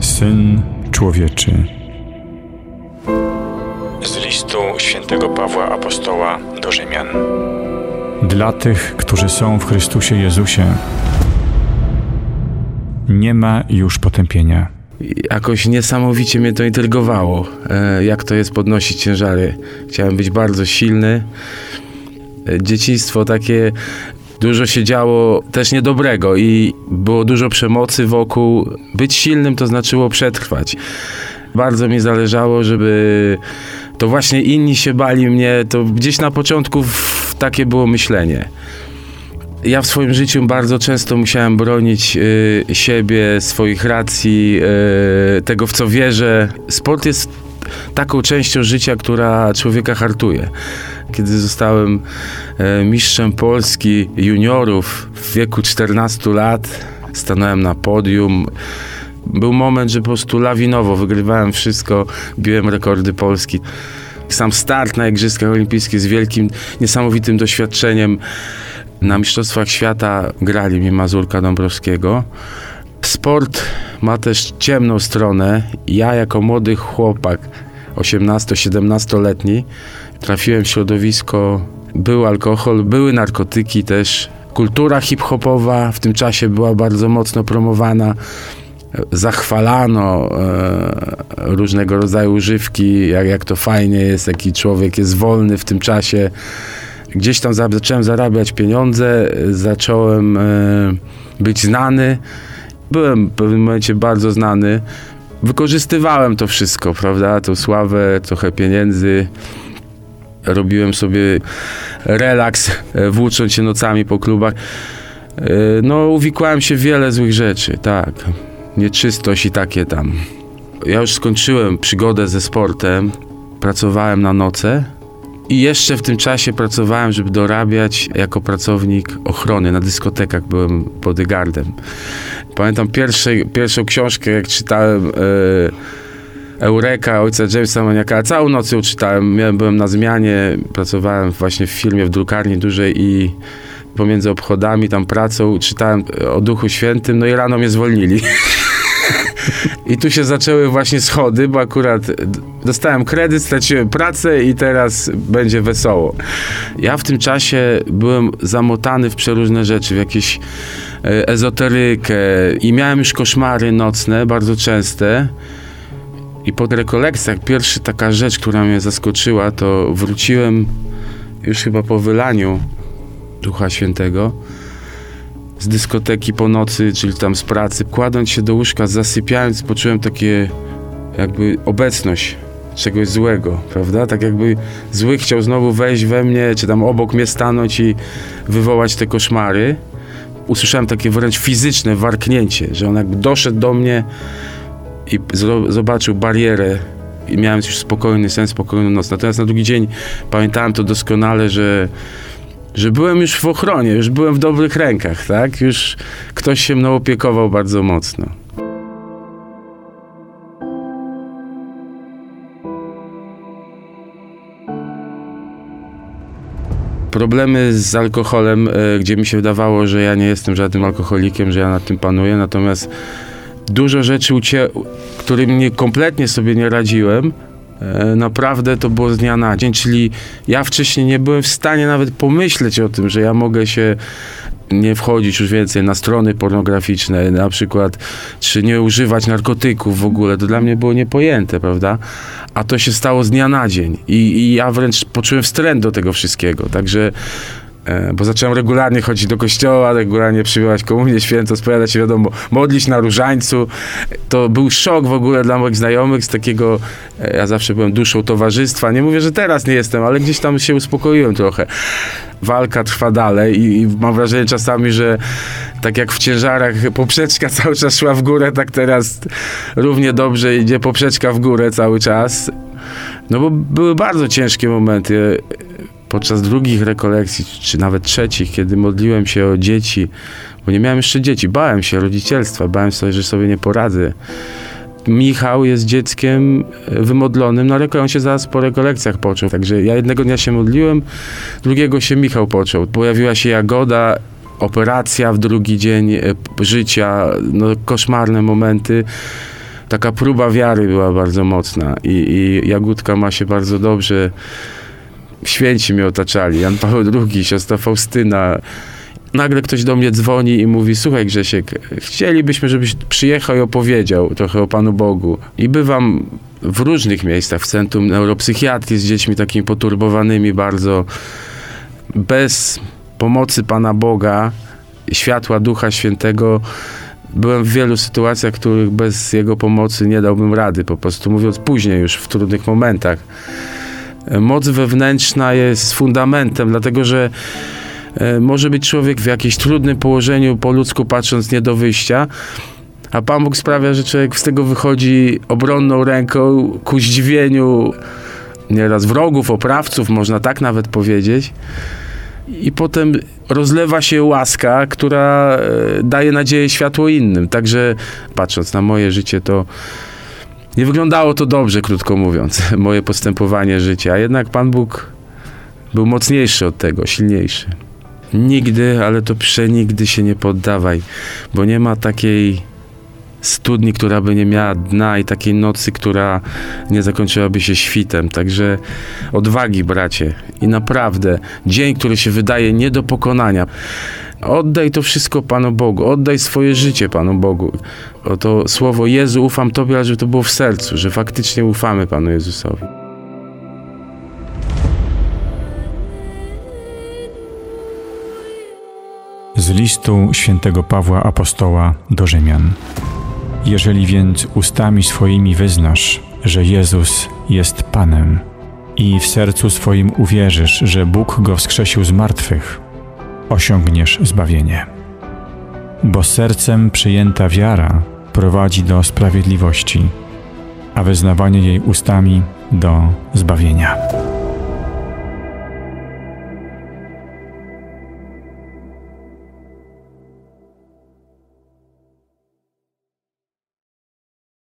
Syn człowieczy. Z listu świętego Pawła Apostoła do Rzymian. Dla tych, którzy są w Chrystusie Jezusie, nie ma już potępienia. Jakoś niesamowicie mnie to intrygowało, e, jak to jest podnosić ciężary. Chciałem być bardzo silny. Dzieciństwo takie, dużo się działo też niedobrego i było dużo przemocy wokół. Być silnym to znaczyło przetrwać. Bardzo mi zależało, żeby to właśnie inni się bali mnie. To gdzieś na początku takie było myślenie. Ja w swoim życiu bardzo często musiałem bronić y, siebie, swoich racji, y, tego w co wierzę. Sport jest taką częścią życia, która człowieka hartuje. Kiedy zostałem e, mistrzem Polski juniorów w wieku 14 lat, stanąłem na podium. Był moment, że po prostu lawinowo wygrywałem wszystko, biłem rekordy Polski. Sam start na Igrzyskach Olimpijskich z wielkim, niesamowitym doświadczeniem. Na Mistrzostwach Świata grali mi Mazurka Dąbrowskiego. Sport ma też ciemną stronę. Ja jako młody chłopak, 18-17-letni, trafiłem w środowisko, był alkohol, były narkotyki też. Kultura hip-hopowa w tym czasie była bardzo mocno promowana. Zachwalano e, różnego rodzaju używki, jak, jak to fajnie jest, jaki człowiek jest wolny w tym czasie. Gdzieś tam za, zacząłem zarabiać pieniądze, e, zacząłem e, być znany. Byłem w pewnym momencie bardzo znany. Wykorzystywałem to wszystko, prawda? Tą sławę, trochę pieniędzy. Robiłem sobie relaks, e, włócząc się nocami po klubach. E, No, uwikłałem się w wiele złych rzeczy, tak. Nieczystość i takie tam. Ja już skończyłem przygodę ze sportem, pracowałem na noce i jeszcze w tym czasie pracowałem, żeby dorabiać jako pracownik ochrony. Na dyskotekach byłem bodyguardem. Pamiętam pierwsze, pierwszą książkę, jak czytałem e, Eureka ojca Jamesa Maniaka. Całą noc ją czytałem. Miałem, byłem na zmianie, pracowałem właśnie w filmie, w drukarni dużej i pomiędzy obchodami, tam pracą, czytałem o Duchu Świętym, no i rano mnie zwolnili. I tu się zaczęły właśnie schody, bo akurat dostałem kredyt, straciłem pracę i teraz będzie wesoło. Ja w tym czasie byłem zamotany w przeróżne rzeczy, w jakieś e, ezoterykę i miałem już koszmary nocne, bardzo częste. I po rekolekcjach pierwsza taka rzecz, która mnie zaskoczyła, to wróciłem już chyba po wylaniu Ducha Świętego z dyskoteki po nocy, czyli tam z pracy. Kładąc się do łóżka, zasypiając, poczułem takie jakby obecność czegoś złego, prawda? Tak jakby zły chciał znowu wejść we mnie, czy tam obok mnie stanąć i wywołać te koszmary. Usłyszałem takie wręcz fizyczne warknięcie, że on jakby doszedł do mnie i zobaczył barierę i miałem już spokojny sen, spokojną noc. Natomiast na drugi dzień pamiętałem to doskonale, że że byłem już w ochronie, już byłem w dobrych rękach, tak? Już ktoś się mną opiekował bardzo mocno. Problemy z alkoholem, e, gdzie mi się wydawało, że ja nie jestem żadnym alkoholikiem, że ja nad tym panuję, natomiast dużo rzeczy, ucie- którym nie, kompletnie sobie nie radziłem, Naprawdę to było z dnia na dzień, czyli ja wcześniej nie byłem w stanie nawet pomyśleć o tym, że ja mogę się nie wchodzić już więcej na strony pornograficzne, na przykład, czy nie używać narkotyków w ogóle. To dla mnie było niepojęte, prawda? A to się stało z dnia na dzień i, i ja wręcz poczułem wstręt do tego wszystkiego. Także E, Bo zacząłem regularnie chodzić do kościoła, regularnie przyjmować komunię świętą, spowiadać się, wiadomo, modlić na różańcu. To był szok w ogóle dla moich znajomych z takiego, e, ja zawsze byłem duszą towarzystwa. Nie mówię, że teraz nie jestem, ale gdzieś tam się uspokoiłem trochę. Walka trwa dalej i, i mam wrażenie czasami, że tak jak w ciężarach poprzeczka cały czas szła w górę, tak teraz równie dobrze idzie poprzeczka w górę cały czas. No bo były bardzo ciężkie momenty podczas drugich rekolekcji, czy nawet trzecich, kiedy modliłem się o dzieci, bo nie miałem jeszcze dzieci, bałem się rodzicielstwa, bałem sobie, że sobie nie poradzę. Michał jest dzieckiem e, wymodlonym na reko, on się zaraz po rekolekcjach począł. Także ja jednego dnia się modliłem, drugiego się Michał począł. Pojawiła się Jagoda, operacja w drugi dzień e, życia, no koszmarne momenty. Taka próba wiary była bardzo mocna i, i Jagódka ma się bardzo dobrze. Święci mnie otaczali, Jan Paweł II, siostra Faustyna. Nagle ktoś do mnie dzwoni i mówi, słuchaj Grzesiek, chcielibyśmy, żebyś przyjechał i opowiedział trochę o Panu Bogu. I bywam w różnych miejscach, w Centrum Neuropsychiatrii z dziećmi takimi poturbowanymi bardzo, bez pomocy Pana Boga, światła Ducha Świętego, byłem w wielu sytuacjach, których bez Jego pomocy nie dałbym rady, po prostu mówiąc później już w trudnych momentach. Moc wewnętrzna jest fundamentem, dlatego że e, może być człowiek w jakimś trudnym położeniu, po ludzku patrząc, nie do wyjścia, a Pan Bóg sprawia, że człowiek z tego wychodzi obronną ręką ku zdziwieniu nieraz wrogów, oprawców, można tak nawet powiedzieć. I potem rozlewa się łaska, która e, daje nadzieję światło innym. Także patrząc na moje życie, to nie wyglądało to dobrze, krótko mówiąc, moje postępowanie życia. A jednak Pan Bóg był mocniejszy od tego, silniejszy. Nigdy, ale to przenigdy się nie poddawaj, bo nie ma takiej studni, która by nie miała dna i takiej nocy, która nie zakończyłaby się świtem. Także odwagi, bracie. I naprawdę, dzień, który się wydaje nie do pokonania. Oddaj to wszystko Panu Bogu, oddaj swoje życie Panu Bogu. O to słowo Jezu, ufam Tobie, ale żeby to było w sercu, że faktycznie ufamy Panu Jezusowi. Z listu świętego Pawła Apostoła do Rzymian. Jeżeli więc ustami swoimi wyznasz, że Jezus jest Panem i w sercu swoim uwierzysz, że Bóg go wskrzesił z martwych, osiągniesz zbawienie. Bo sercem przyjęta wiara prowadzi do sprawiedliwości, a wyznawanie jej ustami do zbawienia.